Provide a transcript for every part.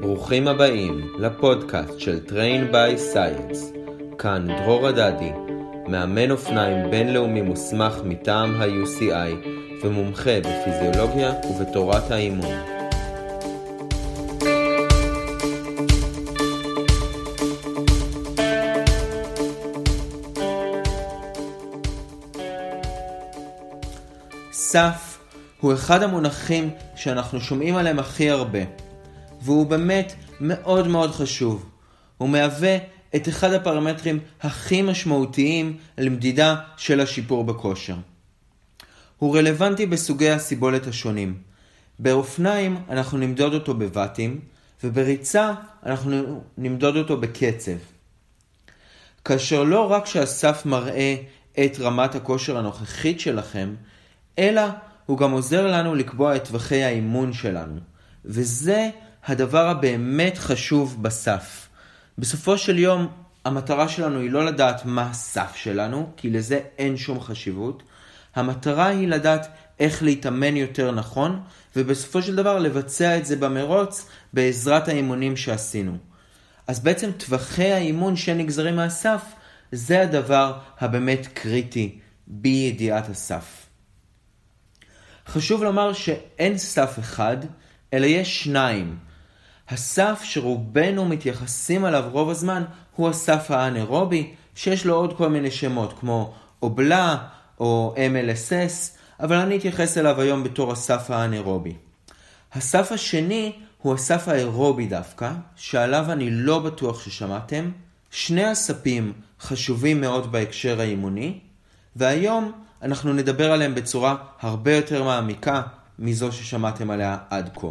ברוכים הבאים לפודקאסט של Train by Science. כאן דרור הדדי, מאמן אופניים בינלאומי מוסמך מטעם ה-UCI ומומחה בפיזיולוגיה ובתורת האימון. סף הוא אחד המונחים שאנחנו שומעים עליהם הכי הרבה. והוא באמת מאוד מאוד חשוב. הוא מהווה את אחד הפרמטרים הכי משמעותיים למדידה של השיפור בכושר. הוא רלוונטי בסוגי הסיבולת השונים. באופניים אנחנו נמדוד אותו בוואטים, ובריצה אנחנו נמדוד אותו בקצב. כאשר לא רק שהסף מראה את רמת הכושר הנוכחית שלכם, אלא הוא גם עוזר לנו לקבוע את טווחי האימון שלנו. וזה הדבר הבאמת חשוב בסף. בסופו של יום, המטרה שלנו היא לא לדעת מה הסף שלנו, כי לזה אין שום חשיבות. המטרה היא לדעת איך להתאמן יותר נכון, ובסופו של דבר לבצע את זה במרוץ בעזרת האימונים שעשינו. אז בעצם טווחי האימון שנגזרים מהסף, זה הדבר הבאמת קריטי בידיעת הסף. חשוב לומר שאין סף אחד, אלא יש שניים. הסף שרובנו מתייחסים אליו רוב הזמן הוא הסף האנאירובי, שיש לו עוד כל מיני שמות כמו אובלה או MLSS, אבל אני אתייחס אליו היום בתור הסף האנאירובי. הסף השני הוא הסף האירובי דווקא, שעליו אני לא בטוח ששמעתם. שני הספים חשובים מאוד בהקשר האימוני, והיום אנחנו נדבר עליהם בצורה הרבה יותר מעמיקה מזו ששמעתם עליה עד כה.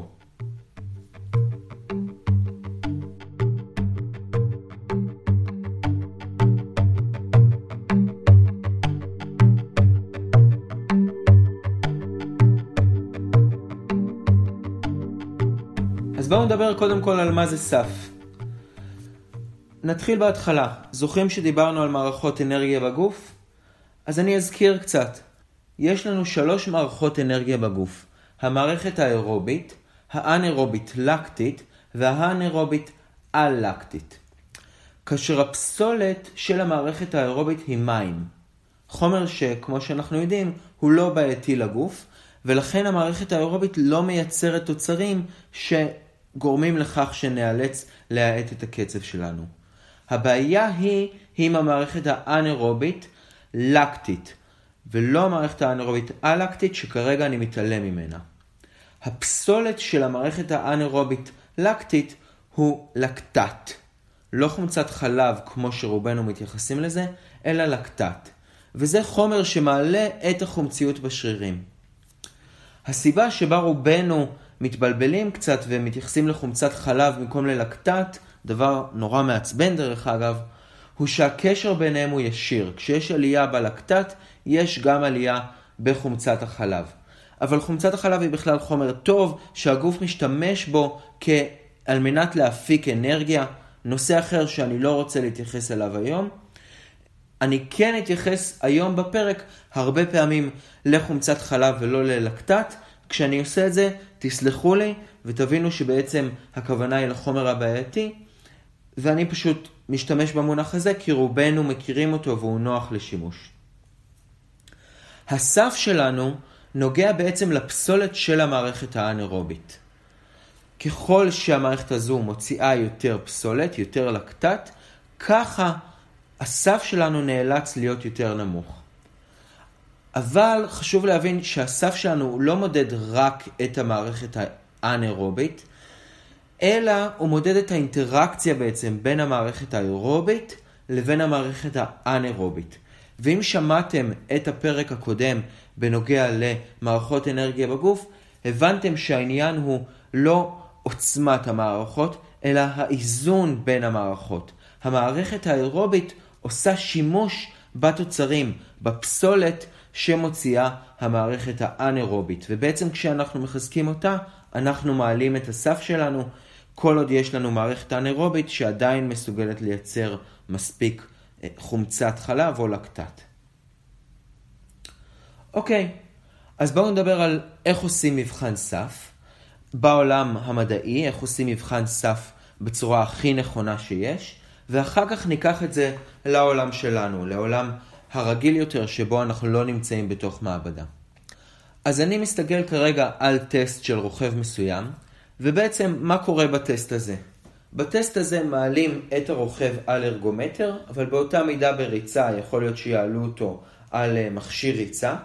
אז בואו נדבר קודם כל על מה זה סף. נתחיל בהתחלה. זוכרים שדיברנו על מערכות אנרגיה בגוף? אז אני אזכיר קצת. יש לנו שלוש מערכות אנרגיה בגוף. המערכת האירובית, האנאירובית לקטית והאנאירובית על-לקטית. כאשר הפסולת של המערכת האירובית היא מים. חומר שכמו שאנחנו יודעים הוא לא בעייתי לגוף, ולכן המערכת האירובית לא מייצרת תוצרים שגורמים לכך שנאלץ להאט את הקצב שלנו. הבעיה היא עם המערכת האנאירובית לקטית, ולא המערכת האנאירובית אלקטית שכרגע אני מתעלם ממנה. הפסולת של המערכת האנאירובית לקטית הוא לקטט. לא חומצת חלב כמו שרובנו מתייחסים לזה, אלא לקטט. וזה חומר שמעלה את החומציות בשרירים. הסיבה שבה רובנו מתבלבלים קצת ומתייחסים לחומצת חלב במקום ללקטט, דבר נורא מעצבן דרך אגב, הוא שהקשר ביניהם הוא ישיר. כשיש עלייה בלקטט, יש גם עלייה בחומצת החלב. אבל חומצת החלב היא בכלל חומר טוב שהגוף משתמש בו על מנת להפיק אנרגיה. נושא אחר שאני לא רוצה להתייחס אליו היום. אני כן אתייחס היום בפרק הרבה פעמים לחומצת חלב ולא ללקטט. כשאני עושה את זה, תסלחו לי ותבינו שבעצם הכוונה היא לחומר הבעייתי, ואני פשוט משתמש במונח הזה כי רובנו מכירים אותו והוא נוח לשימוש. הסף שלנו נוגע בעצם לפסולת של המערכת האנאירובית. ככל שהמערכת הזו מוציאה יותר פסולת, יותר לקטט, ככה הסף שלנו נאלץ להיות יותר נמוך. אבל חשוב להבין שהסף שלנו לא מודד רק את המערכת האנאירובית, אלא הוא מודד את האינטראקציה בעצם בין המערכת האירובית לבין המערכת האנאירובית. ואם שמעתם את הפרק הקודם בנוגע למערכות אנרגיה בגוף, הבנתם שהעניין הוא לא עוצמת המערכות, אלא האיזון בין המערכות. המערכת האירובית עושה שימוש בתוצרים, בפסולת שמוציאה המערכת האנאירובית. ובעצם כשאנחנו מחזקים אותה, אנחנו מעלים את הסף שלנו, כל עוד יש לנו מערכת אנאירובית שעדיין מסוגלת לייצר מספיק חומצת חלב או לקטט. אוקיי, אז בואו נדבר על איך עושים מבחן סף. בעולם המדעי, איך עושים מבחן סף בצורה הכי נכונה שיש, ואחר כך ניקח את זה לעולם שלנו, לעולם הרגיל יותר שבו אנחנו לא נמצאים בתוך מעבדה. אז אני מסתכל כרגע על טסט של רוכב מסוים, ובעצם מה קורה בטסט הזה? בטסט הזה מעלים את הרוכב על ארגומטר, אבל באותה מידה בריצה יכול להיות שיעלו אותו על אה, מכשיר ריצה.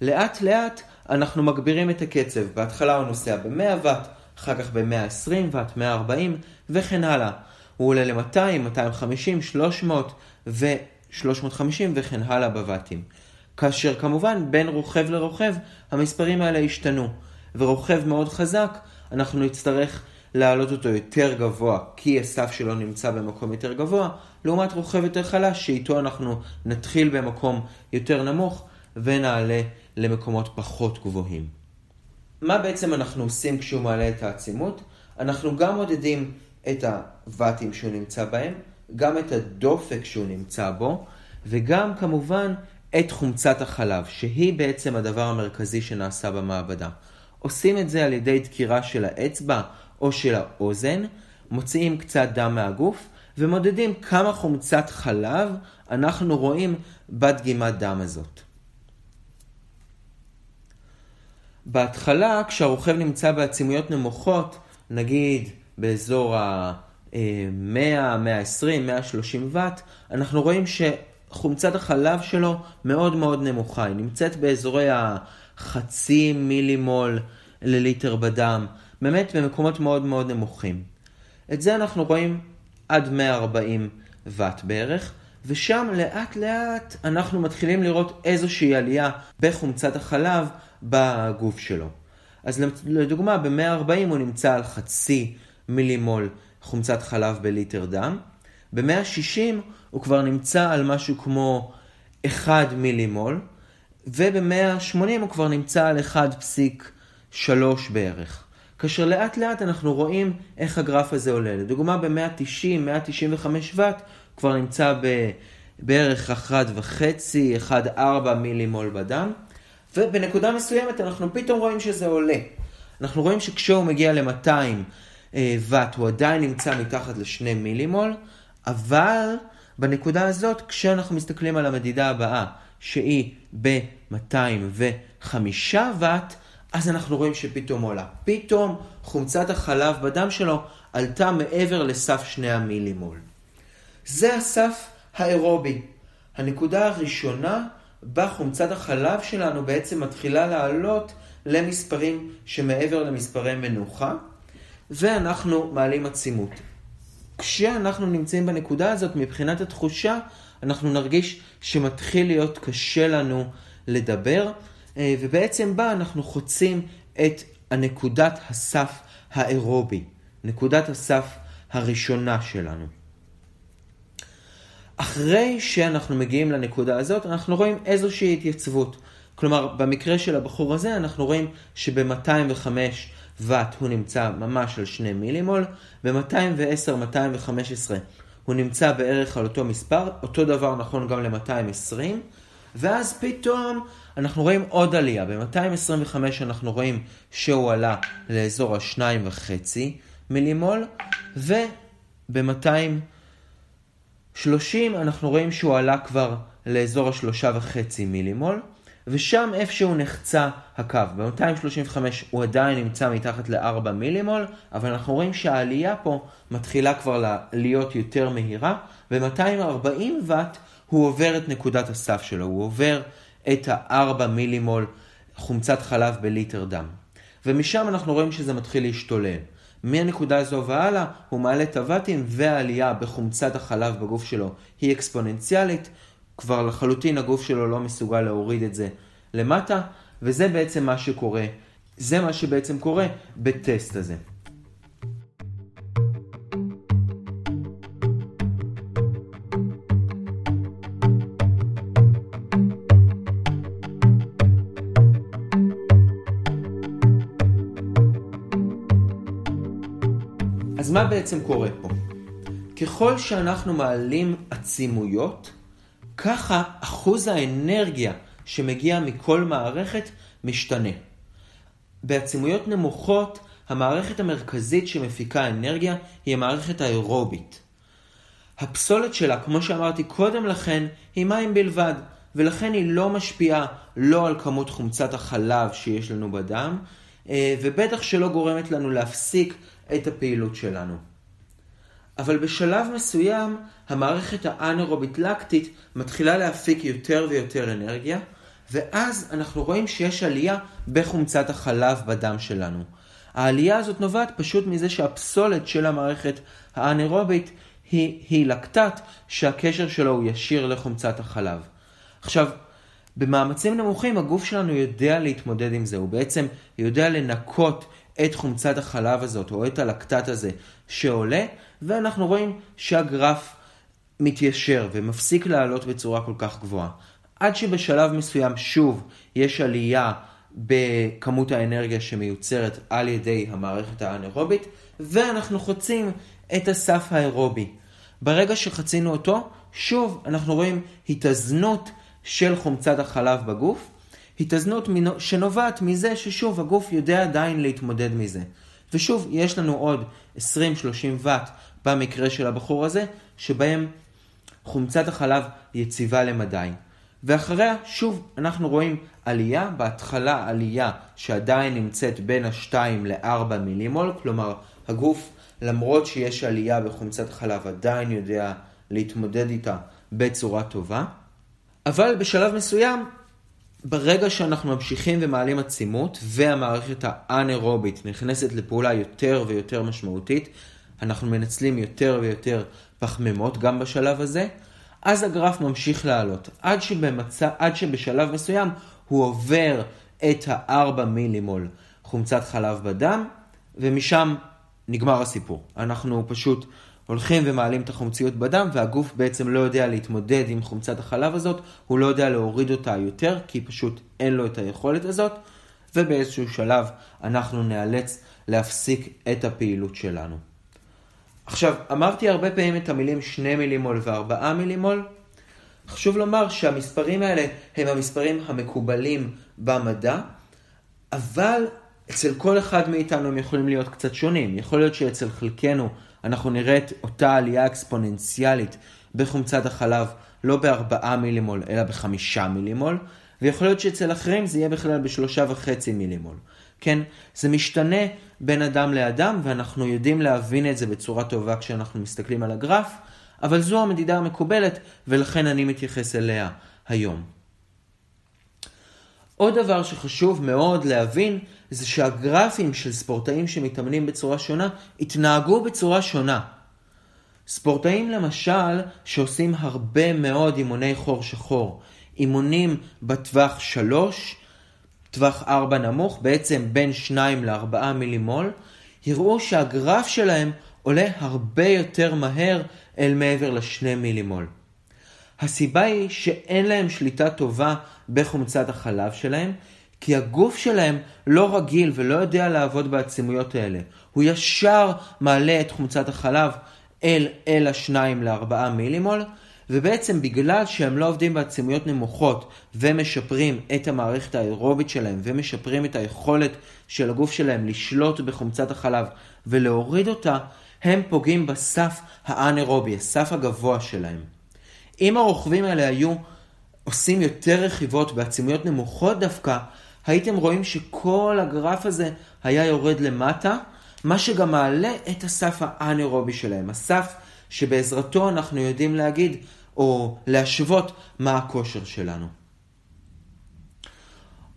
לאט לאט אנחנו מגבירים את הקצב. בהתחלה הוא נוסע ב-100 ואט, אחר כך ב-120 ואט, 140 וכן הלאה. הוא עולה ל-200, 250, 300 ו-350 וכן הלאה בוואטים. כאשר כמובן בין רוכב לרוכב המספרים האלה השתנו. ורוכב מאוד חזק, אנחנו נצטרך להעלות אותו יותר גבוה, כי הסף שלו נמצא במקום יותר גבוה, לעומת רוכב יותר חלש, שאיתו אנחנו נתחיל במקום יותר נמוך ונעלה למקומות פחות גבוהים. מה בעצם אנחנו עושים כשהוא מעלה את העצימות? אנחנו גם מודדים את הוואטים שהוא נמצא בהם, גם את הדופק שהוא נמצא בו, וגם כמובן את חומצת החלב, שהיא בעצם הדבר המרכזי שנעשה במעבדה. עושים את זה על ידי דקירה של האצבע או של האוזן, מוציאים קצת דם מהגוף ומודדים כמה חומצת חלב אנחנו רואים בדגימת דם הזאת. בהתחלה, כשהרוכב נמצא בעצימויות נמוכות, נגיד באזור ה-100, 120, 130 ואט, אנחנו רואים שחומצת החלב שלו מאוד מאוד נמוכה. היא נמצאת באזורי החצי מילימול לליטר בדם, באמת במקומות מאוד מאוד נמוכים. את זה אנחנו רואים עד 140 ואט בערך, ושם לאט לאט אנחנו מתחילים לראות איזושהי עלייה בחומצת החלב בגוף שלו. אז לדוגמה, ב-140 הוא נמצא על חצי מילימול חומצת חלב בליטר דם, ב-160 הוא כבר נמצא על משהו כמו 1 מילימול, וב-180 הוא כבר נמצא על 1.3 בערך. כאשר לאט לאט אנחנו רואים איך הגרף הזה עולה. לדוגמה ב-190, 195 ואט כבר נמצא בערך 1.5, 1.4 מילימול בדם, ובנקודה מסוימת אנחנו פתאום רואים שזה עולה. אנחנו רואים שכשהוא מגיע ל-200 אה, ואט הוא עדיין נמצא מתחת ל-2 מילימול, אבל בנקודה הזאת, כשאנחנו מסתכלים על המדידה הבאה, שהיא ב-205 ואט, אז אנחנו רואים שפתאום עולה. פתאום חומצת החלב בדם שלו עלתה מעבר לסף 2 המילימול. זה הסף האירובי. הנקודה הראשונה בה חומצת החלב שלנו בעצם מתחילה לעלות למספרים שמעבר למספרי מנוחה, ואנחנו מעלים עצימות. כשאנחנו נמצאים בנקודה הזאת, מבחינת התחושה, אנחנו נרגיש שמתחיל להיות קשה לנו לדבר, אה, ובעצם בה אנחנו חוצים את הנקודת הסף האירובי, נקודת הסף הראשונה שלנו. אחרי שאנחנו מגיעים לנקודה הזאת, אנחנו רואים איזושהי התייצבות. כלומר, במקרה של הבחור הזה, אנחנו רואים שב-205 ואט הוא נמצא ממש על 2 מילימול, ב-210-215 הוא נמצא בערך על אותו מספר, אותו דבר נכון גם ל-220, ואז פתאום אנחנו רואים עוד עלייה. ב-225 אנחנו רואים שהוא עלה לאזור ה-2.5 מילימול, וב-230 אנחנו רואים שהוא עלה כבר לאזור ה-3.5 מילימול. ושם איפשהו נחצה הקו. ב-235 הוא עדיין נמצא מתחת ל-4 מילימול, אבל אנחנו רואים שהעלייה פה מתחילה כבר להיות יותר מהירה. ב-240 ואט הוא עובר את נקודת הסף שלו, הוא עובר את ה-4 מילימול חומצת חלב בליטר דם. ומשם אנחנו רואים שזה מתחיל להשתולל. מהנקודה הזו והלאה הוא מעלה את הוואטים והעלייה בחומצת החלב בגוף שלו היא אקספוננציאלית, כבר לחלוטין הגוף שלו לא מסוגל להוריד את זה למטה, וזה בעצם מה שקורה, זה מה שבעצם קורה בטסט הזה. אז מה בעצם קורה פה? ככל שאנחנו מעלים עצימויות, ככה אחוז האנרגיה שמגיע מכל מערכת משתנה. בעצימויות נמוכות, המערכת המרכזית שמפיקה אנרגיה היא המערכת האירובית. הפסולת שלה, כמו שאמרתי קודם לכן, היא מים בלבד, ולכן היא לא משפיעה לא על כמות חומצת החלב שיש לנו בדם, אה, ובטח שלא גורמת לנו להפסיק את הפעילות שלנו. אבל בשלב מסוים, המערכת האנאירובית לקטית מתחילה להפיק יותר ויותר אנרגיה, ואז אנחנו רואים שיש עלייה בחומצת החלב בדם שלנו. העלייה הזאת נובעת פשוט מזה שהפסולת של המערכת האנאירובית היא, היא לקטט, שהקשר שלו הוא ישיר לחומצת החלב. עכשיו, במאמצים נמוכים הגוף שלנו יודע להתמודד עם זה, הוא בעצם יודע לנקות את חומצת החלב הזאת או את הלקטט הזה שעולה, ואנחנו רואים שהגרף מתיישר ומפסיק לעלות בצורה כל כך גבוהה. עד שבשלב מסוים שוב יש עלייה בכמות האנרגיה שמיוצרת על ידי המערכת האנאירובית, ואנחנו חוצים את הסף האירובי. ברגע שחצינו אותו, שוב אנחנו רואים התאזנות של חומצת החלב בגוף, התאזנות שנובעת מזה ששוב הגוף יודע עדיין להתמודד מזה. ושוב, יש לנו עוד 20-30 ואט במקרה של הבחור הזה, שבהם חומצת החלב יציבה למדי. ואחריה, שוב, אנחנו רואים עלייה, בהתחלה עלייה שעדיין נמצאת בין ה-2 ל-4 מילימול, כלומר, הגוף, למרות שיש עלייה בחומצת חלב, עדיין יודע להתמודד איתה בצורה טובה. אבל בשלב מסוים, ברגע שאנחנו ממשיכים ומעלים עצימות, והמערכת האנאירובית נכנסת לפעולה יותר ויותר משמעותית, אנחנו מנצלים יותר ויותר פחמימות גם בשלב הזה, אז הגרף ממשיך לעלות, עד, שבמצ... עד שבשלב מסוים הוא עובר את ה-4 מילימול חומצת חלב בדם, ומשם נגמר הסיפור. אנחנו פשוט הולכים ומעלים את החומציות בדם, והגוף בעצם לא יודע להתמודד עם חומצת החלב הזאת, הוא לא יודע להוריד אותה יותר, כי פשוט אין לו את היכולת הזאת, ובאיזשהו שלב אנחנו נאלץ להפסיק את הפעילות שלנו. עכשיו, אמרתי הרבה פעמים את המילים 2 מילימול ו-4 מילימול. חשוב לומר שהמספרים האלה הם המספרים המקובלים במדע, אבל אצל כל אחד מאיתנו הם יכולים להיות קצת שונים. יכול להיות שאצל חלקנו אנחנו נראה את אותה עלייה אקספוננציאלית בחומצת החלב, לא ב-4 מילימול, אלא ב-5 מילימול, ויכול להיות שאצל אחרים זה יהיה בכלל ב-3.5 מילימול. כן, זה משתנה בין אדם לאדם, ואנחנו יודעים להבין את זה בצורה טובה כשאנחנו מסתכלים על הגרף, אבל זו המדידה המקובלת, ולכן אני מתייחס אליה היום. עוד דבר שחשוב מאוד להבין, זה שהגרפים של ספורטאים שמתאמנים בצורה שונה, התנהגו בצורה שונה. ספורטאים למשל, שעושים הרבה מאוד אימוני חור שחור, אימונים בטווח 3, טווח 4 נמוך, בעצם בין 2 ל-4 מילימול, יראו שהגרף שלהם עולה הרבה יותר מהר אל מעבר ל-2 מילימול. הסיבה היא שאין להם שליטה טובה בחומצת החלב שלהם, כי הגוף שלהם לא רגיל ולא יודע לעבוד בעצימויות האלה. הוא ישר מעלה את חומצת החלב אל, אל השניים לארבעה מילימול, ובעצם בגלל שהם לא עובדים בעצימויות נמוכות ומשפרים את המערכת האירובית שלהם ומשפרים את היכולת של הגוף שלהם לשלוט בחומצת החלב ולהוריד אותה, הם פוגעים בסף האנאירובי, הסף הגבוה שלהם. אם הרוכבים האלה היו עושים יותר רכיבות בעצימויות נמוכות דווקא, הייתם רואים שכל הגרף הזה היה יורד למטה, מה שגם מעלה את הסף האנאירובי שלהם, הסף שבעזרתו אנחנו יודעים להגיד או להשוות מה הכושר שלנו.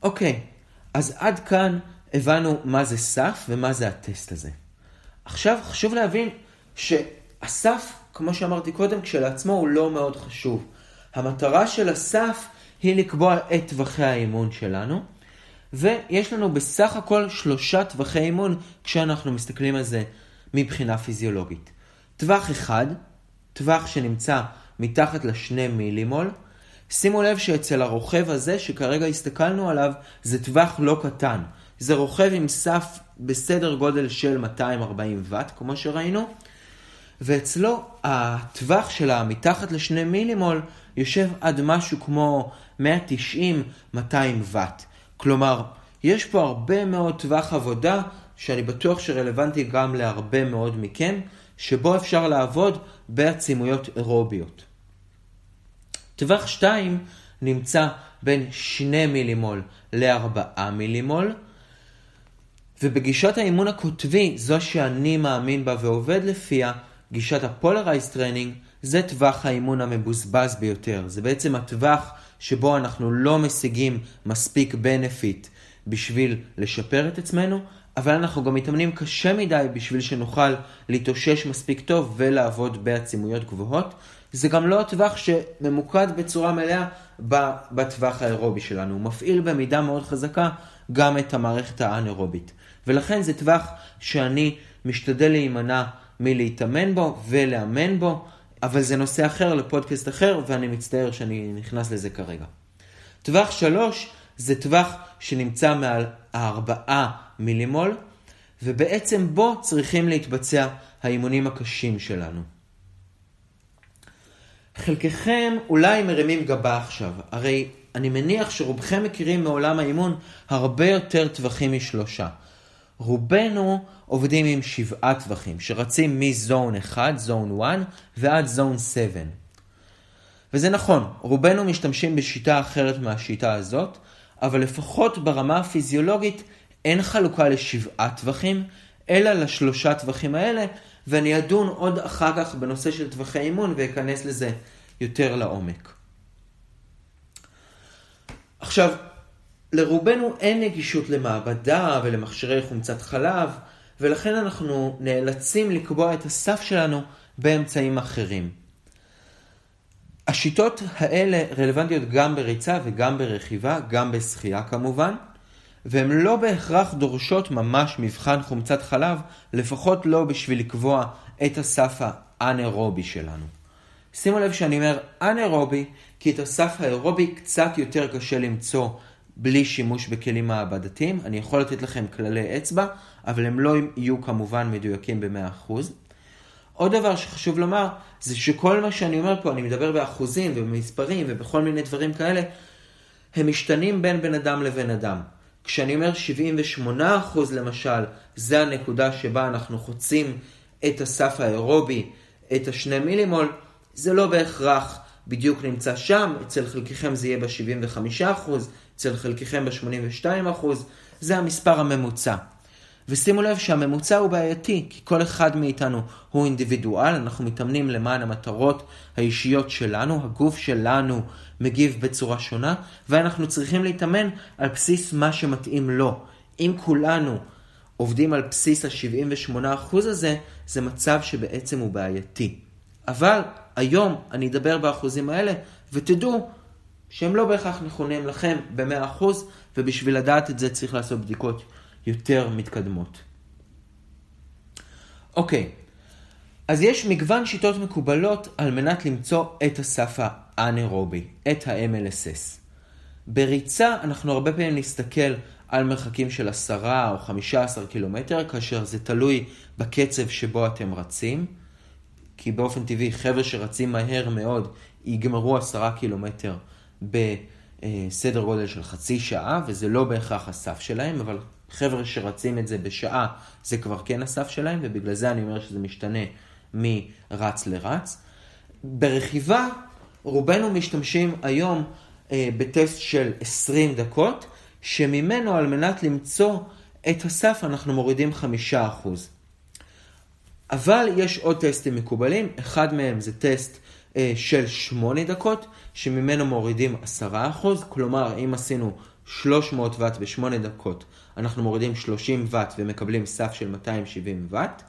אוקיי, אז עד כאן הבנו מה זה סף ומה זה הטסט הזה. עכשיו חשוב להבין שהסף, כמו שאמרתי קודם, כשלעצמו הוא לא מאוד חשוב. המטרה של הסף היא לקבוע את טווחי האימון שלנו, ויש לנו בסך הכל שלושה טווחי אימון כשאנחנו מסתכלים על זה מבחינה פיזיולוגית. טווח אחד, טווח שנמצא מתחת לשני מילימול. שימו לב שאצל הרוכב הזה שכרגע הסתכלנו עליו זה טווח לא קטן. זה רוכב עם סף בסדר גודל של 240 ואט כמו שראינו. ואצלו הטווח שלה מתחת לשני מילימול יושב עד משהו כמו 190-200 ואט. כלומר, יש פה הרבה מאוד טווח עבודה שאני בטוח שרלוונטי גם להרבה מאוד מכם, שבו אפשר לעבוד בעצימויות אירוביות. טווח 2 נמצא בין 2 מילימול ל-4 מילימול, ובגישת האימון הקוטבי, זו שאני מאמין בה ועובד לפיה, גישת ה polarized training, זה טווח האימון המבוזבז ביותר. זה בעצם הטווח שבו אנחנו לא משיגים מספיק benefit בשביל לשפר את עצמנו, אבל אנחנו גם מתאמנים קשה מדי בשביל שנוכל להתאושש מספיק טוב ולעבוד בעצימויות גבוהות. זה גם לא הטווח שממוקד בצורה מלאה בטווח האירובי שלנו. הוא מפעיל במידה מאוד חזקה גם את המערכת האנאירובית. ולכן זה טווח שאני משתדל להימנע מלהתאמן בו ולאמן בו, אבל זה נושא אחר לפודקאסט אחר, ואני מצטער שאני נכנס לזה כרגע. טווח 3 זה טווח שנמצא מעל 4 מילימול, ובעצם בו צריכים להתבצע האימונים הקשים שלנו. חלקכם אולי מרימים גבה עכשיו, הרי אני מניח שרובכם מכירים מעולם האימון הרבה יותר טווחים משלושה. רובנו עובדים עם שבעה טווחים, שרצים מזון 1, זון 1, ועד זון 7. וזה נכון, רובנו משתמשים בשיטה אחרת מהשיטה הזאת, אבל לפחות ברמה הפיזיולוגית אין חלוקה לשבעה טווחים, אלא לשלושה טווחים האלה, ואני אדון עוד אחר כך בנושא של טווחי אימון ואכנס לזה יותר לעומק. עכשיו, לרובנו אין נגישות למעבדה ולמכשירי חומצת חלב, ולכן אנחנו נאלצים לקבוע את הסף שלנו באמצעים אחרים. השיטות האלה רלוונטיות גם בריצה וגם ברכיבה, גם בשחייה כמובן, והן לא בהכרח דורשות ממש מבחן חומצת חלב, לפחות לא בשביל לקבוע את הסף האנאירובי שלנו. שימו לב שאני אומר אנאירובי, כי את הסף האירובי קצת יותר קשה למצוא בלי שימוש בכלים מעבדתיים. אני יכול לתת לכם כללי אצבע, אבל הם לא יהיו כמובן מדויקים ב-100%. עוד דבר שחשוב לומר, זה שכל מה שאני אומר פה, אני מדבר באחוזים ובמספרים ובכל מיני דברים כאלה, הם משתנים בין בן אדם לבן אדם. כשאני אומר 78% למשל, זה הנקודה שבה אנחנו חוצים את הסף האירובי, את השני מילימול, זה לא בהכרח בדיוק נמצא שם, אצל חלקכם זה יהיה ב-75%, אצל חלקכם ב-82%, זה המספר הממוצע. ושימו לב שהממוצע הוא בעייתי, כי כל אחד מאיתנו הוא אינדיבידואל, אנחנו מתאמנים למען המטרות האישיות שלנו, הגוף שלנו מגיב בצורה שונה, ואנחנו צריכים להתאמן על בסיס מה שמתאים לו. אם כולנו עובדים על בסיס ה-78% הזה, זה מצב שבעצם הוא בעייתי. אבל היום אני אדבר באחוזים האלה, ותדעו שהם לא בהכרח נכונים לכם ב-100%, ובשביל לדעת את זה צריך לעשות בדיקות יותר מתקדמות. אוקיי, אז יש מגוון שיטות מקובלות על מנת למצוא את הסף האנאירובי, את ה-MLSS. בריצה אנחנו הרבה פעמים נסתכל על מרחקים של 10 או 15 קילומטר, כאשר זה תלוי בקצב שבו אתם רצים. כי באופן טבעי חבר'ה שרצים מהר מאוד יגמרו עשרה קילומטר בסדר גודל של חצי שעה, וזה לא בהכרח הסף שלהם, אבל חבר'ה שרצים את זה בשעה, זה כבר כן הסף שלהם, ובגלל זה אני אומר שזה משתנה מרץ לרץ. ברכיבה, רובנו משתמשים היום אה, בטסט של 20 דקות, שממנו על מנת למצוא את הסף אנחנו מורידים 5%. אבל יש עוד טסטים מקובלים, אחד מהם זה טסט אה, של 8 דקות, שממנו מורידים 10%, כלומר אם עשינו 300 ואט ב-8 דקות, אנחנו מורידים 30 ואט ומקבלים סף של 270 ואט.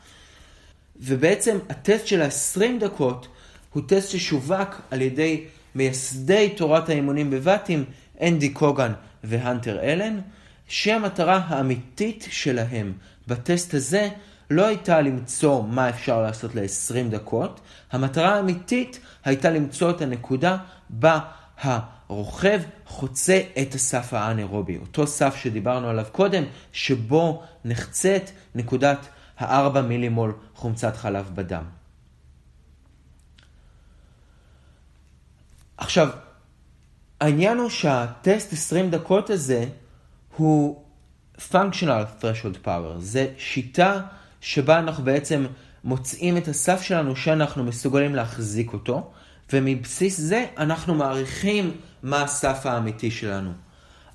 ובעצם הטסט של ה-20 דקות הוא טסט ששווק על ידי מייסדי תורת האימונים בוואטים, אנדי קוגן והנטר אלן, שהמטרה האמיתית שלהם בטסט הזה לא הייתה למצוא מה אפשר לעשות ל-20 דקות, המטרה האמיתית הייתה למצוא את הנקודה בה רוכב חוצה את הסף האנאירובי, אותו סף שדיברנו עליו קודם, שבו נחצית נקודת ה-4 מילימול חומצת חלב בדם. עכשיו, העניין הוא שהטסט 20 דקות הזה הוא functional threshold power, זה שיטה שבה אנחנו בעצם מוצאים את הסף שלנו שאנחנו מסוגלים להחזיק אותו. ומבסיס זה אנחנו מעריכים מה הסף האמיתי שלנו.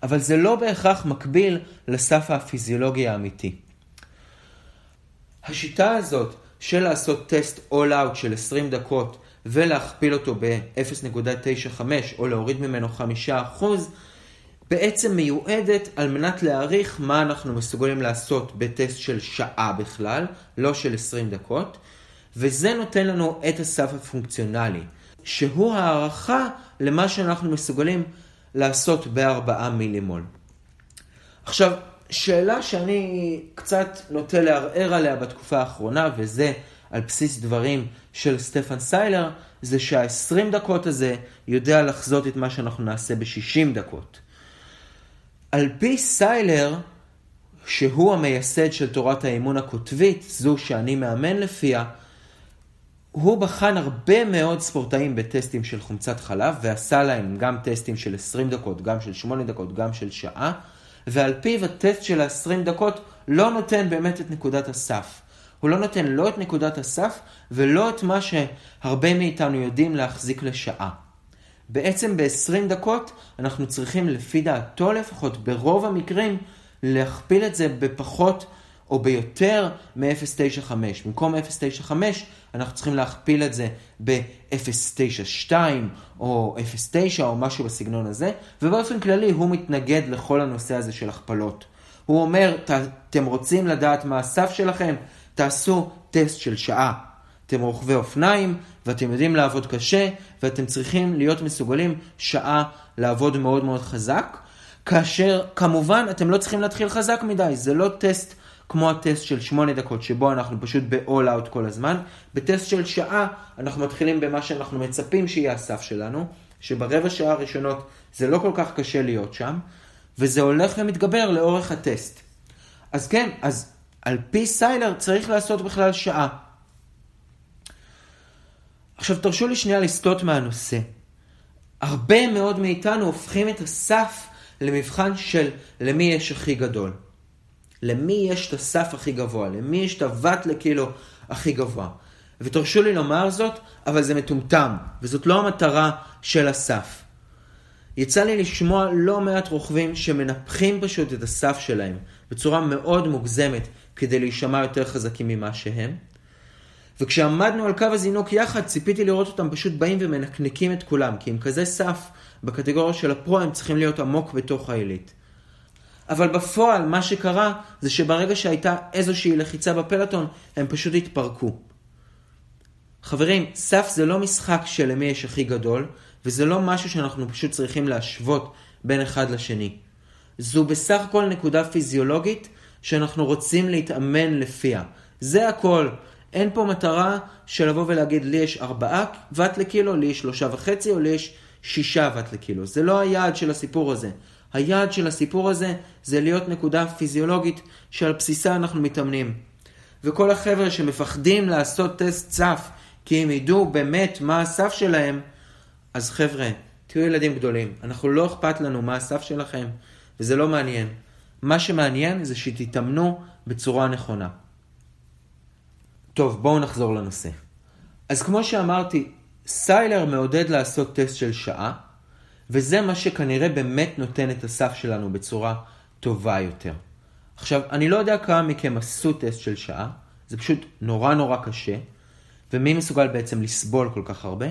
אבל זה לא בהכרח מקביל לסף הפיזיולוגי האמיתי. השיטה הזאת של לעשות טסט all out של 20 דקות ולהכפיל אותו ב-0.95 או להוריד ממנו 5%, בעצם מיועדת על מנת להעריך מה אנחנו מסוגלים לעשות בטסט של שעה בכלל, לא של 20 דקות, וזה נותן לנו את הסף הפונקציונלי, שהוא הערכה למה שאנחנו מסוגלים לעשות ב-4 מילימול. עכשיו, שאלה שאני קצת נוטה לערער עליה בתקופה האחרונה, וזה על בסיס דברים של סטפן סיילר, זה שה-20 דקות הזה יודע לחזות את מה שאנחנו נעשה ב-60 דקות. על פי סיילר, שהוא המייסד של תורת האימון הקוטבית, זו שאני מאמן לפיה, הוא בחן הרבה מאוד ספורטאים בטסטים של חומצת חלב, ועשה להם גם טסטים של 20 דקות, גם של 8 דקות, גם של שעה, ועל פיו הטסט של ה-20 דקות לא נותן באמת את נקודת הסף. הוא לא נותן לא את נקודת הסף ולא את מה שהרבה מאיתנו יודעים להחזיק לשעה. בעצם ב-20 דקות אנחנו צריכים לפי דעתו לפחות ברוב המקרים להכפיל את זה בפחות או ביותר מ-0.95. במקום 0.95 אנחנו צריכים להכפיל את זה ב-0.92 או 0.9 או משהו בסגנון הזה, ובאופן כללי הוא מתנגד לכל הנושא הזה של הכפלות. הוא אומר, אתם רוצים לדעת מה הסף שלכם? תעשו טסט של שעה. אתם רוכבי אופניים, ואתם יודעים לעבוד קשה, ואתם צריכים להיות מסוגלים שעה לעבוד מאוד מאוד חזק, כאשר כמובן אתם לא צריכים להתחיל חזק מדי, זה לא טסט כמו הטסט של 8 דקות, שבו אנחנו פשוט ב-all out כל הזמן. בטסט של שעה אנחנו מתחילים במה שאנחנו מצפים שיהיה הסף שלנו, שברבע שעה הראשונות זה לא כל כך קשה להיות שם, וזה הולך ומתגבר לאורך הטסט. אז כן, אז על פי סיילר צריך לעשות בכלל שעה. עכשיו תרשו לי שנייה לסטות מהנושא. הרבה מאוד מאיתנו הופכים את הסף למבחן של למי יש הכי גדול. למי יש את הסף הכי גבוה, למי יש את הוואט לקילו הכי גבוה. ותרשו לי לומר זאת, אבל זה מטומטם, וזאת לא המטרה של הסף. יצא לי לשמוע לא מעט רוכבים שמנפחים פשוט את הסף שלהם בצורה מאוד מוגזמת כדי להישמע יותר חזקים ממה שהם. וכשעמדנו על קו הזינוק יחד, ציפיתי לראות אותם פשוט באים ומנקנקים את כולם, כי עם כזה סף בקטגוריה של הפרו הם צריכים להיות עמוק בתוך העילית. אבל בפועל מה שקרה זה שברגע שהייתה איזושהי לחיצה בפלטון, הם פשוט התפרקו. חברים, סף זה לא משחק של למי יש הכי גדול, וזה לא משהו שאנחנו פשוט צריכים להשוות בין אחד לשני. זו בסך הכל נקודה פיזיולוגית שאנחנו רוצים להתאמן לפיה. זה הכל. אין פה מטרה של לבוא ולהגיד לי יש 4 ואט לקילו, לי יש 3.5 או לי יש 6 ואט לקילו. זה לא היעד של הסיפור הזה. היעד של הסיפור הזה זה להיות נקודה פיזיולוגית שעל בסיסה אנחנו מתאמנים. וכל החבר'ה שמפחדים לעשות טסט סף כי הם ידעו באמת מה הסף שלהם, אז חבר'ה, תהיו ילדים גדולים. אנחנו לא אכפת לנו מה הסף שלכם, וזה לא מעניין. מה שמעניין זה שתתאמנו בצורה נכונה. טוב, בואו נחזור לנושא. אז כמו שאמרתי, סיילר מעודד לעשות טסט של שעה, וזה מה שכנראה באמת נותן את הסף שלנו בצורה טובה יותר. עכשיו, אני לא יודע כמה מכם עשו טסט של שעה, זה פשוט נורא נורא קשה, ומי מסוגל בעצם לסבול כל כך הרבה,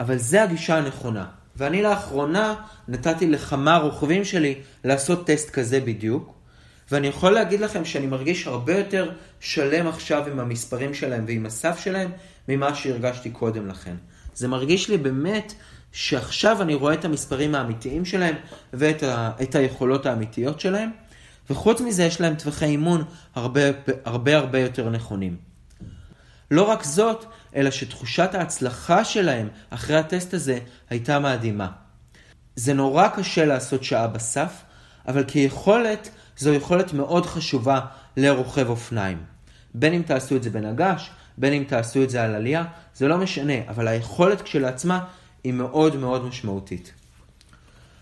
אבל זה הגישה הנכונה. ואני לאחרונה נתתי לכמה רוכבים שלי לעשות טסט כזה בדיוק, ואני יכול להגיד לכם שאני מרגיש הרבה יותר שלם עכשיו עם המספרים שלהם ועם הסף שלהם ממה שהרגשתי קודם לכן. זה מרגיש לי באמת שעכשיו אני רואה את המספרים האמיתיים שלהם ואת ה, היכולות האמיתיות שלהם, וחוץ מזה יש להם טווחי אימון הרבה הרבה הרבה יותר נכונים. לא רק זאת, אלא שתחושת ההצלחה שלהם אחרי הטסט הזה הייתה מדהימה. זה נורא קשה לעשות שעה בסף, אבל כיכולת, זו יכולת מאוד חשובה לרוכב אופניים. בין אם תעשו את זה בנגש, בין אם תעשו את זה על עלייה, זה לא משנה, אבל היכולת כשלעצמה היא מאוד מאוד משמעותית.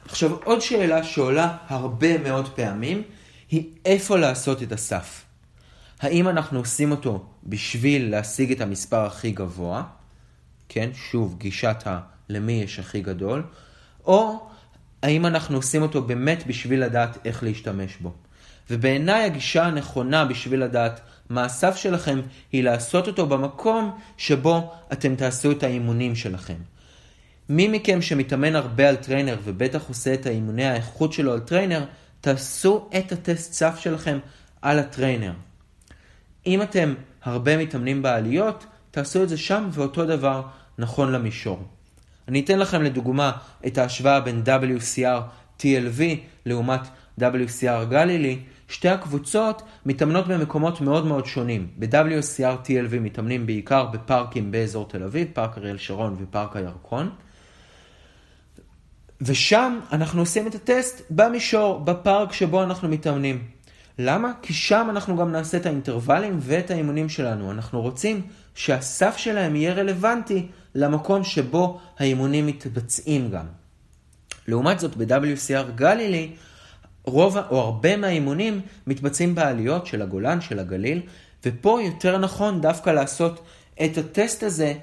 עכשיו, עוד שאלה שעולה הרבה מאוד פעמים, היא איפה לעשות את הסף. האם אנחנו עושים אותו בשביל להשיג את המספר הכי גבוה, כן, שוב, גישת ה... למי יש הכי גדול, או האם אנחנו עושים אותו באמת בשביל לדעת איך להשתמש בו. ובעיניי הגישה הנכונה בשביל לדעת מה הסף שלכם, היא לעשות אותו במקום שבו אתם תעשו את האימונים שלכם. מי מכם שמתאמן הרבה על trainer, ובטח עושה את האימוני האיכות שלו על trainer, תעשו את הטסט סף שלכם על ה trainer. אם אתם הרבה מתאמנים בעליות, תעשו את זה שם, ואותו דבר נכון למישור. אני אתן לכם לדוגמה את ההשוואה בין WCR TLV לעומת WCR גלילי. שתי הקבוצות מתאמנות במקומות מאוד מאוד שונים. ב-WCR TLV מתאמנים בעיקר בפארקים באזור תל אביב, פארק אריאל שרון ופארק הירקון. ושם אנחנו עושים את הטסט במישור, בפארק שבו אנחנו מתאמנים. למה? כי שם אנחנו גם נעשה את האינטרוולים ואת האימונים שלנו. אנחנו רוצים שהסף שלהם יהיה רלוונטי למקום שבו האימונים מתבצעים גם. לעומת זאת, ב-WCR גלילי, רוב או הרבה מהאימונים מתבצעים בעליות של הגולן, של הגליל, ופה יותר נכון דווקא לעשות את הטסט הזה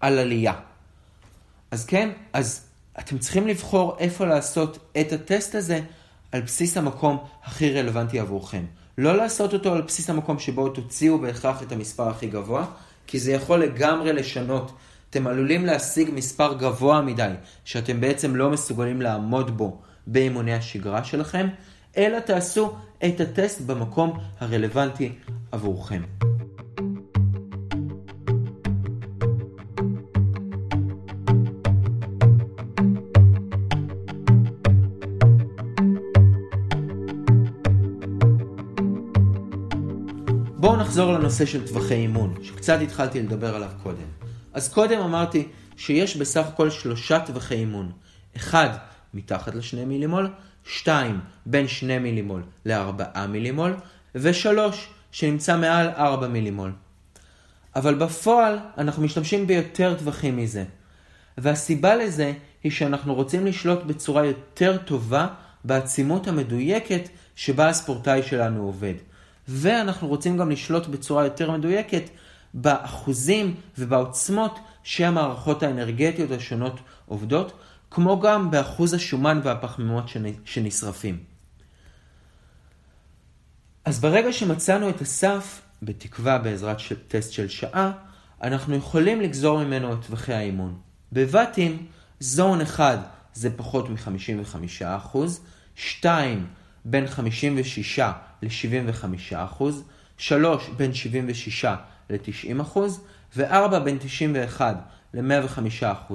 על עלייה. אז כן, אז אתם צריכים לבחור איפה לעשות את הטסט הזה על בסיס המקום הכי רלוונטי עבורכם. לא לעשות אותו על בסיס המקום שבו תוציאו בהכרח את המספר הכי גבוה, כי זה יכול לגמרי לשנות. אתם עלולים להשיג מספר גבוה מדי, שאתם בעצם לא מסוגלים לעמוד בו באימוני השגרה שלכם, אלא תעשו את הטסט במקום הרלוונטי עבורכם. נחזור לנושא של טווחי אימון, שקצת התחלתי לדבר עליו קודם. אז קודם אמרתי שיש בסך הכל שלושה טווחי אימון. אחד, מתחת לשני מילימול, שתיים, בין שני מילימול לארבעה מילימול, ושלוש, שנמצא מעל ארבע מילימול. אבל בפועל אנחנו משתמשים ביותר טווחים מזה. והסיבה לזה היא שאנחנו רוצים לשלוט בצורה יותר טובה בעצימות המדויקת שבה הספורטאי שלנו עובד. ואנחנו רוצים גם לשלוט בצורה יותר מדויקת באחוזים ובעוצמות שהמערכות האנרגטיות השונות עובדות, כמו גם באחוז השומן והפחמימות שנשרפים. אז ברגע שמצאנו את הסף, בתקווה בעזרת טסט של שעה, אנחנו יכולים לגזור ממנו את טווחי האימון. בבתים, זון 1 זה פחות מ-55%, 2 בין 56 ל-75%, 3 בין 76 ל-90% ו-4 בין 91 ל-105%.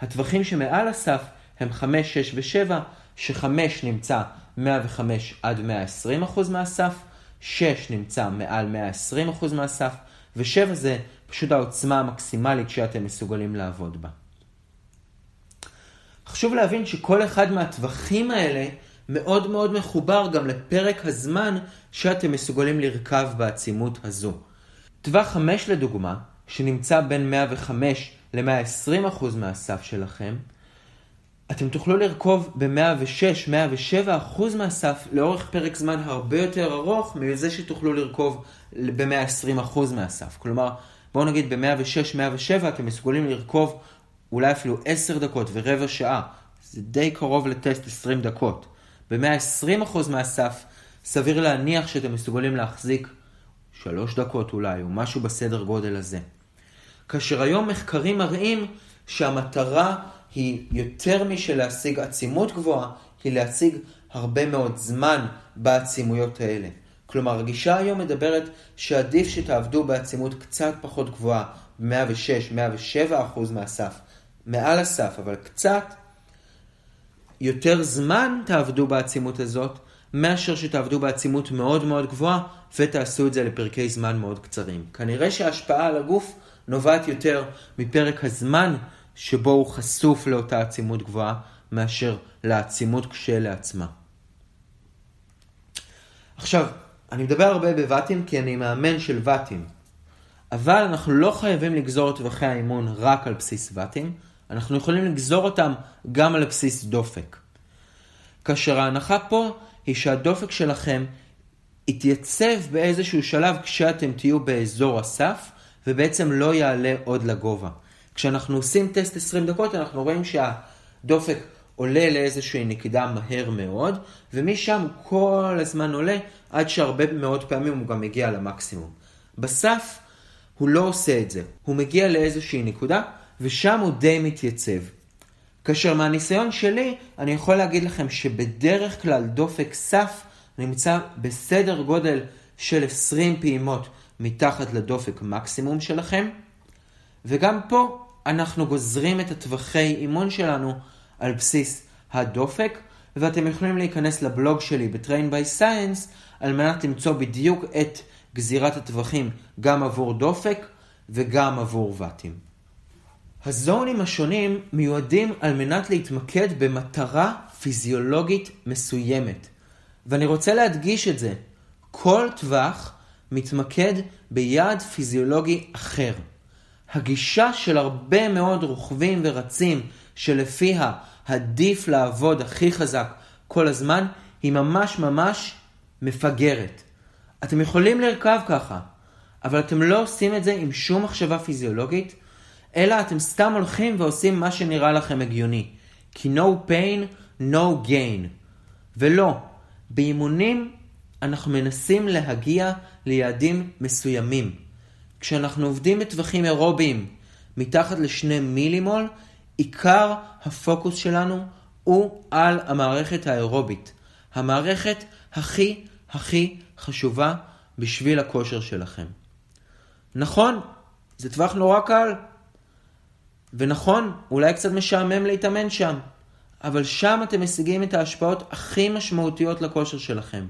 הטווחים שמעל הסף הם 5, 6 ו-7, ש-5 נמצא 105 עד 120% מהסף, 6 נמצא מעל 120% מהסף, ו-7 זה פשוט העוצמה המקסימלית שאתם מסוגלים לעבוד בה. חשוב להבין שכל אחד מהטווחים האלה מאוד מאוד מחובר גם לפרק הזמן שאתם מסוגלים לרכב בעצימות הזו. טווח 5 לדוגמה, שנמצא בין 105 ל-120% מהסף שלכם, אתם תוכלו לרכוב ב-106-107% מהסף לאורך פרק זמן הרבה יותר ארוך מזה שתוכלו לרכוב ב-120% מהסף. כלומר, בואו נגיד ב-106-107 אתם מסוגלים לרכוב אולי אפילו 10 דקות ורבע שעה. זה די קרוב לטסט 20 דקות. ב-120% מהסף סביר להניח שאתם מסוגלים להחזיק שלוש דקות אולי, או משהו בסדר גודל הזה. כאשר היום מחקרים מראים שהמטרה היא יותר משל להשיג עצימות גבוהה, היא להשיג הרבה מאוד זמן בעצימויות האלה. כלומר, הגישה היום מדברת שעדיף שתעבדו בעצימות קצת פחות גבוהה, 106-107% מהסף, מעל הסף, אבל קצת יותר זמן תעבדו בעצימות הזאת, מאשר שתעבדו בעצימות מאוד מאוד גבוהה ותעשו את זה לפרקי זמן מאוד קצרים. כנראה שההשפעה על הגוף נובעת יותר מפרק הזמן שבו הוא חשוף לאותה עצימות גבוהה, מאשר לעצימות כשלעצמה. עכשיו, אני מדבר הרבה בוואטים כי אני מאמן של ואטים, אבל אנחנו לא חייבים לגזור את טווחי האימון רק על בסיס ואטים, אנחנו יכולים לגזור אותם גם על בסיס דופק. כאשר ההנחה פה היא שהדופק שלכם יתייצב באיזשהו שלב כשאתם תהיו באזור הסף, ובעצם לא יעלה עוד לגובה. כשאנחנו עושים טסט 20 דקות, אנחנו רואים שהדופק עולה לאיזושהי נקודה מהר מאוד, ומשם כל הזמן עולה עד שהרבה מאוד פעמים הוא גם מגיע למקסימום. בסף הוא לא עושה את זה, הוא מגיע לאיזושהי נקודה, ושם הוא די מתייצב. כאשר מהניסיון שלי, אני יכול להגיד לכם שבדרך כלל דופק סף נמצא בסדר גודל של 20 פעימות מתחת לדופק מקסימום שלכם, וגם פה אנחנו גוזרים את הטווחי אימון שלנו על בסיס הדופק, ואתם יכולים להיכנס לבלוג שלי ב-Train by Science על מנת למצוא בדיוק את גזירת הטווחים גם עבור דופק וגם עבור ואטים. הזונים השונים מיועדים על מנת להתמקד במטרה פיזיולוגית מסוימת. ואני רוצה להדגיש את זה. כל טווח מתמקד ביעד פיזיולוגי אחר. הגישה של הרבה מאוד רוכבים ורצים שלפיה עדיף לעבוד הכי חזק כל הזמן, היא ממש ממש מפגרת. אתם יכולים לרכב ככה, אבל אתם לא עושים את זה עם שום מחשבה פיזיולוגית, אלא אתם סתם הולכים ועושים מה שנראה לכם הגיוני. כי no pain, no gain. ולא, באימונים אנחנו מנסים להגיע ליעדים מסוימים. כשאנחנו עובדים בטווחים אירוביים מתחת לשני מילימול, עיקר הפוקוס שלנו הוא על המערכת האירובית. המערכת הכי הכי חשובה בשביל הכושר שלכם. נכון, זה טווח נורא קל. ונכון, אולי קצת משעמם להתאמן שם, אבל שם אתם משיגים את ההשפעות הכי משמעותיות לכושר שלכם.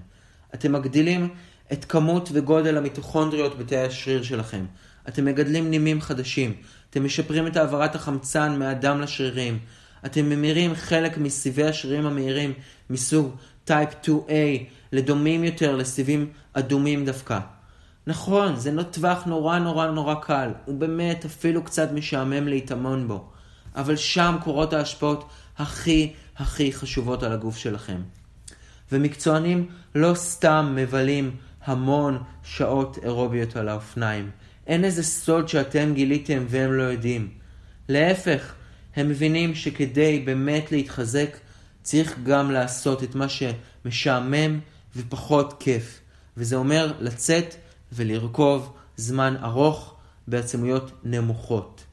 אתם מגדילים את כמות וגודל המיטוכונדריות בתאי השריר שלכם. אתם מגדלים נימים חדשים. אתם משפרים את העברת החמצן מהדם לשרירים. אתם ממירים חלק מסיבי השרירים המהירים מסוג טייפ 2A לדומים יותר לסיבים אדומים דווקא. נכון, זה לא טווח נורא נורא נורא קל. הוא באמת אפילו קצת משעמם להתאמן בו. אבל שם קורות ההשפעות הכי הכי חשובות על הגוף שלכם. ומקצוענים לא סתם מבלים המון שעות אירוביות על האופניים. אין איזה סוד שאתם גיליתם והם לא יודעים. להפך, הם מבינים שכדי באמת להתחזק, צריך גם לעשות את מה שמשעמם ופחות כיף. וזה אומר לצאת ולרכוב זמן ארוך בעצמויות נמוכות.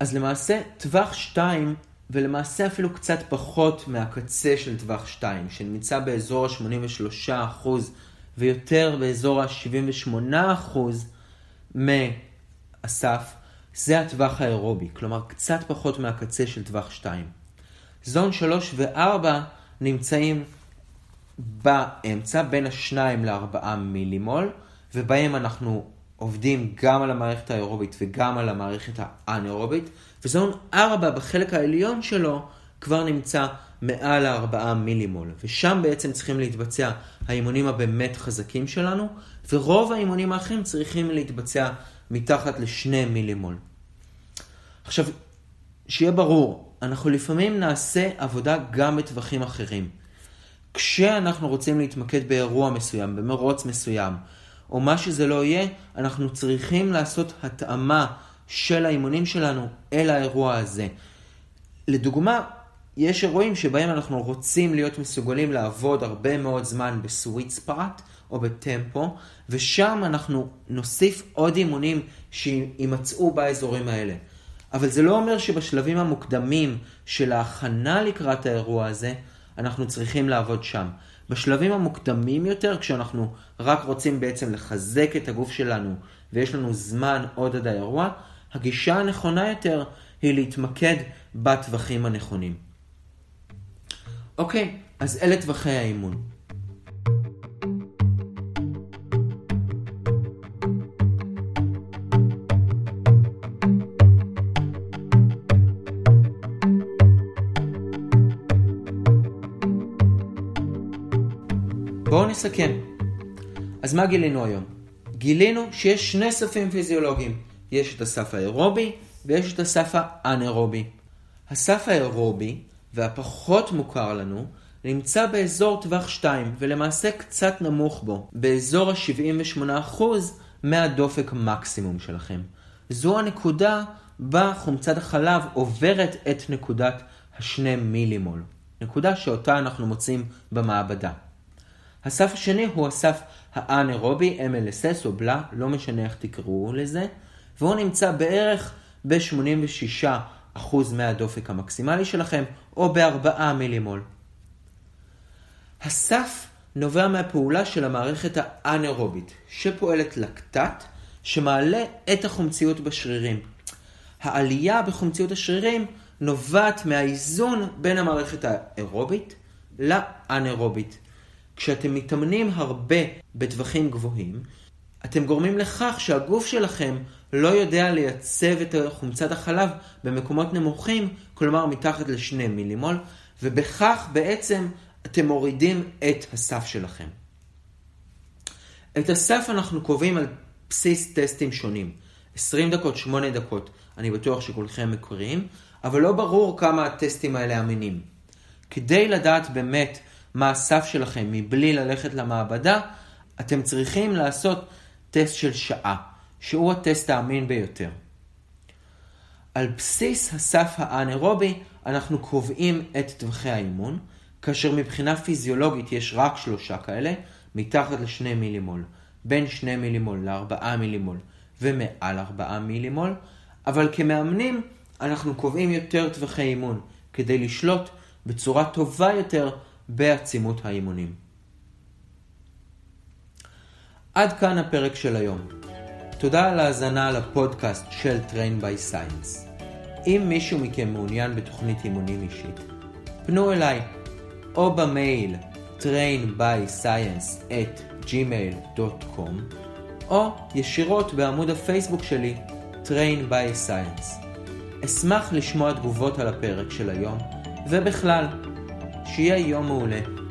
אז למעשה, טווח 2, ולמעשה אפילו קצת פחות מהקצה של טווח 2, שנמצא באזור ה-83% ויותר באזור ה-78% מהסף, זה הטווח האירובי, כלומר קצת פחות מהקצה של טווח 2. זון 3 ו-4 נמצאים באמצע, בין ה-2 ל-4 מילימול, ובהם אנחנו עובדים גם על המערכת האירובית וגם על המערכת האנאירובית, וזון 4 בחלק העליון שלו כבר נמצא מעל ה-4 מילימול, ושם בעצם צריכים להתבצע האימונים הבאמת חזקים שלנו, ורוב האימונים האחרים צריכים להתבצע מתחת ל-2 מילימול. עכשיו, שיהיה ברור, אנחנו לפעמים נעשה עבודה גם בטווחים אחרים. כשאנחנו רוצים להתמקד באירוע מסוים, במרוץ מסוים, או מה שזה לא יהיה, אנחנו צריכים לעשות התאמה של האימונים שלנו אל האירוע הזה. לדוגמה, יש אירועים שבהם אנחנו רוצים להיות מסוגלים לעבוד הרבה מאוד זמן בסוויט ספאט או בטמפו, ושם אנחנו נוסיף עוד אימונים שימצאו באזורים האלה. אבל זה לא אומר שבשלבים המוקדמים של ההכנה לקראת האירוע הזה, אנחנו צריכים לעבוד שם. בשלבים המוקדמים יותר, כשאנחנו רק רוצים בעצם לחזק את הגוף שלנו ויש לנו זמן עוד עד האירוע, הגישה הנכונה יותר היא להתמקד בטווחים הנכונים. אוקיי, אז אלה טווחי האימון. נסכם. אז מה גילינו היום? גילינו שיש שני ספים פיזיולוגיים. יש את הסף האירובי ויש את הסף האנאירובי. הסף האירובי, והפחות מוכר לנו, נמצא באזור טווח 2, ולמעשה קצת נמוך בו, באזור ה-78% מהדופק מקסימום שלכם. זו הנקודה בה חומצת החלב עוברת את נקודת השני מילימול, נקודה שאותה אנחנו מוצאים במעבדה. הסף השני הוא הסף האנאירובי, MLSS או בלה, לא משנה איך תקראו לזה, והוא נמצא בערך ב-86% מהדופק המקסימלי שלכם, או ב-4 מילימול. הסף נובע מהפעולה של המערכת האנאירובית, שפועלת לקטט, שמעלה את החומציות בשרירים. העלייה בחומציות השרירים נובעת מהאיזון בין המערכת האירובית לאנאירובית. כשאתם מתאמנים הרבה בטווחים גבוהים, אתם גורמים לכך שהגוף שלכם לא יודע לייצב את חומצת החלב במקומות נמוכים, כלומר מתחת לשני מילימול, ובכך בעצם אתם מורידים את הסף שלכם. את הסף אנחנו קובעים על בסיס טסטים שונים. 20 דקות, 8 דקות, אני בטוח שכולכם מכירים, אבל לא ברור כמה הטסטים האלה אמינים. כדי לדעת באמת מה הסף שלכם מבלי ללכת למעבדה, אתם צריכים לעשות טסט של שעה, שהוא הטסט האמין ביותר. על בסיס הסף האנאירובי אנחנו קובעים את טווחי האימון, כאשר מבחינה פיזיולוגית יש רק שלושה כאלה, מתחת לשני מילימול, בין שני מילימול לארבעה מילימול ומעל ארבעה מילימול, אבל כמאמנים אנחנו קובעים יותר טווחי אימון, כדי לשלוט בצורה טובה יותר בעצימות האימונים. עד כאן הפרק של היום. תודה על ההאזנה לפודקאסט של Train by Science. אם מישהו מכם מעוניין בתוכנית אימונים אישית, פנו אליי או במייל trainbyscience at gmail.com או ישירות בעמוד הפייסבוק שלי Train by Science. אשמח לשמוע תגובות על הפרק של היום, ובכלל, שיהיה יום מעולה. thank you